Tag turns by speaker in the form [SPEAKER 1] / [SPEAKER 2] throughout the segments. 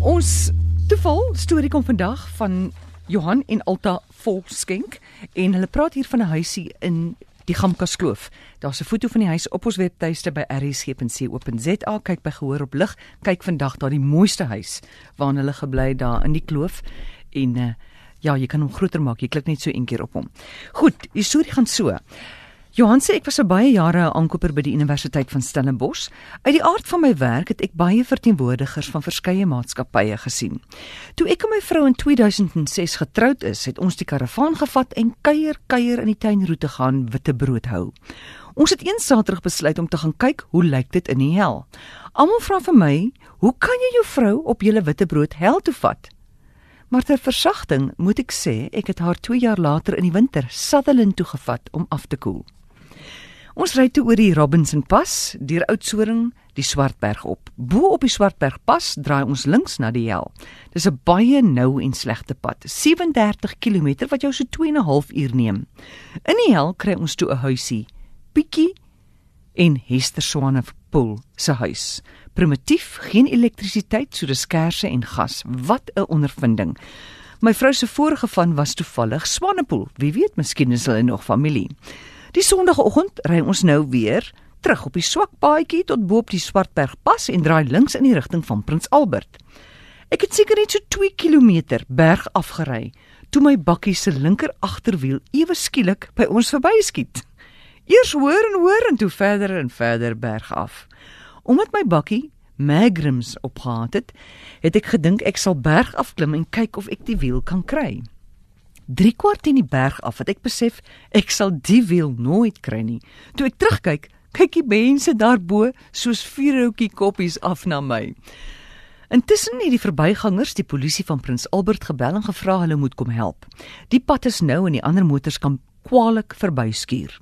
[SPEAKER 1] Ons toeval storie kom vandag van Johan en Alta Volkskenk en hulle praat hier van 'n huisie in die Gamkas Kloof. Daar's 'n foto van die huis op ons webtuiste by rsg.co.za. Kyk by gehoor op lig. Kyk vandag daar die mooiste huis waarin hulle gebly daar in die kloof en uh, ja, jy kan hom groter maak. Jy klik net so een keer op hom. Goed, die storie gaan so. Johan sê ek was vir baie jare 'n aankoper by die Universiteit van Stellenbosch. Uit die aard van my werk het ek baie verteenwoordigers van verskeie maatskappye gesien. Toe ek en my vrou in 2006 getroud is, het ons die karavaan gevat en kuier kuier in die tuinroete gaan witbrood hou. Ons het een Saterdag besluit om te gaan kyk hoe lyk dit in die hel. Almal vra vir my, "Hoe kan jy jou vrou op julle witbrood hel toe vat?" Maar ter versagting moet ek sê, ek het haar 2 jaar later in die winter Sutherland toe gevat om af te koel. Ons ry toe oor die Robinson Pas, deur Oudtshoorn, die Swartberg op. Bo op die Swartberg Pas draai ons links na die hel. Dis 'n baie nou en slegte pad, 37 km wat jou so 2 en 'n half uur neem. In die hel kry ons toe 'n huisie, Pietjie en Hester Swanepoel se huis. Primitief, geen elektrisiteit, so dis kersse en gas. Wat 'n ondervinding. My vrou se vorige van was toevallig Swanepoel. Wie weet, miskien is hulle nog familie. Die Sondagoggend ry ons nou weer terug op die swak paadjie tot bo op die Swartberg pas en draai links in die rigting van Prins Albert. Ek het seker net so 2 km berg afgery toe my bakkie se linker agterwiel ewe skielik by ons verbyskiet. Eers hoor en hoor en toe verder en verder berg af. Omdat my bakkie magrums opgehad het, het ek gedink ek sal berg afklim en kyk of ek die wiel kan kry. 3 kwart in die berg af het ek besef ek sal die wiel nooit kry nie. Toe ek terugkyk, kyk die mense daarbo soos vuurhoutjie koppies af na my. Intussen het die verbygangers die polisie van Prins Albert gebel en gevra hulle moet kom help. Die pad is nou en die ander motors kan kwaliek verbyskuur.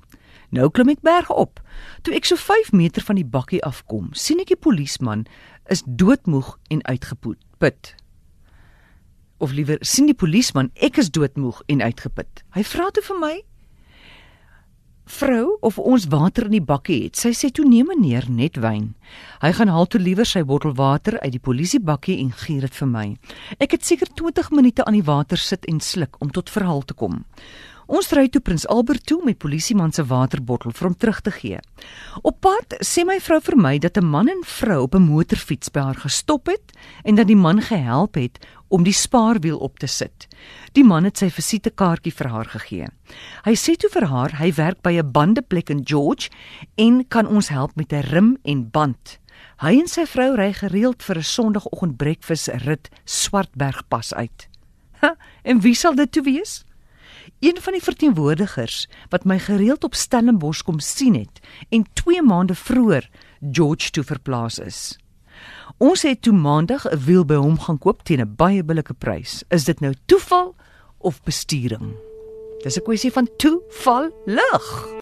[SPEAKER 1] Nou klim ek berg op. Toe ek so 5 meter van die bakkie afkom, sien ek die polisieman is doodmoeg en uitgeput of liewer sien die polisieman ek is doodmoeg en uitgeput. Hy vra toe vir my vrou of ons water in die bakkie het. Sy sê toe nee meneer, net wyn. Hy gaan haal toe liewer sy bottel water uit die polisiebakkie en gee dit vir my. Ek het seker 20 minute aan die water sit en sluk om tot verhaal te kom. Ons ry toe Prins Albert toe met polisieman se waterbottel vir hom terug te gee. Op pad sê my vrou vir my dat 'n man en vrou op 'n motorfiets by haar gestop het en dat die man gehelp het om die spaarwiel op te sit. Die man het sy visitekaartjie vir haar gegee. Hy sê toe vir haar hy werk by 'n bandeplek in George en kan ons help met 'n rim en band. Hy en sy vrou ry gereeld vir 'n Sondagoggend breakfast rit Swartbergpas uit. Ha, en wie sal dit toe wees? een van die verteenwoordigers wat my gereeld op Stellenbosch kom sien het en 2 maande vroeër George toe verplaas is. Ons het toe maandag 'n wiel by hom gaan koop teen 'n baie billike prys. Is dit nou toeval of besturing? Dis 'n kwessie van toeval lig.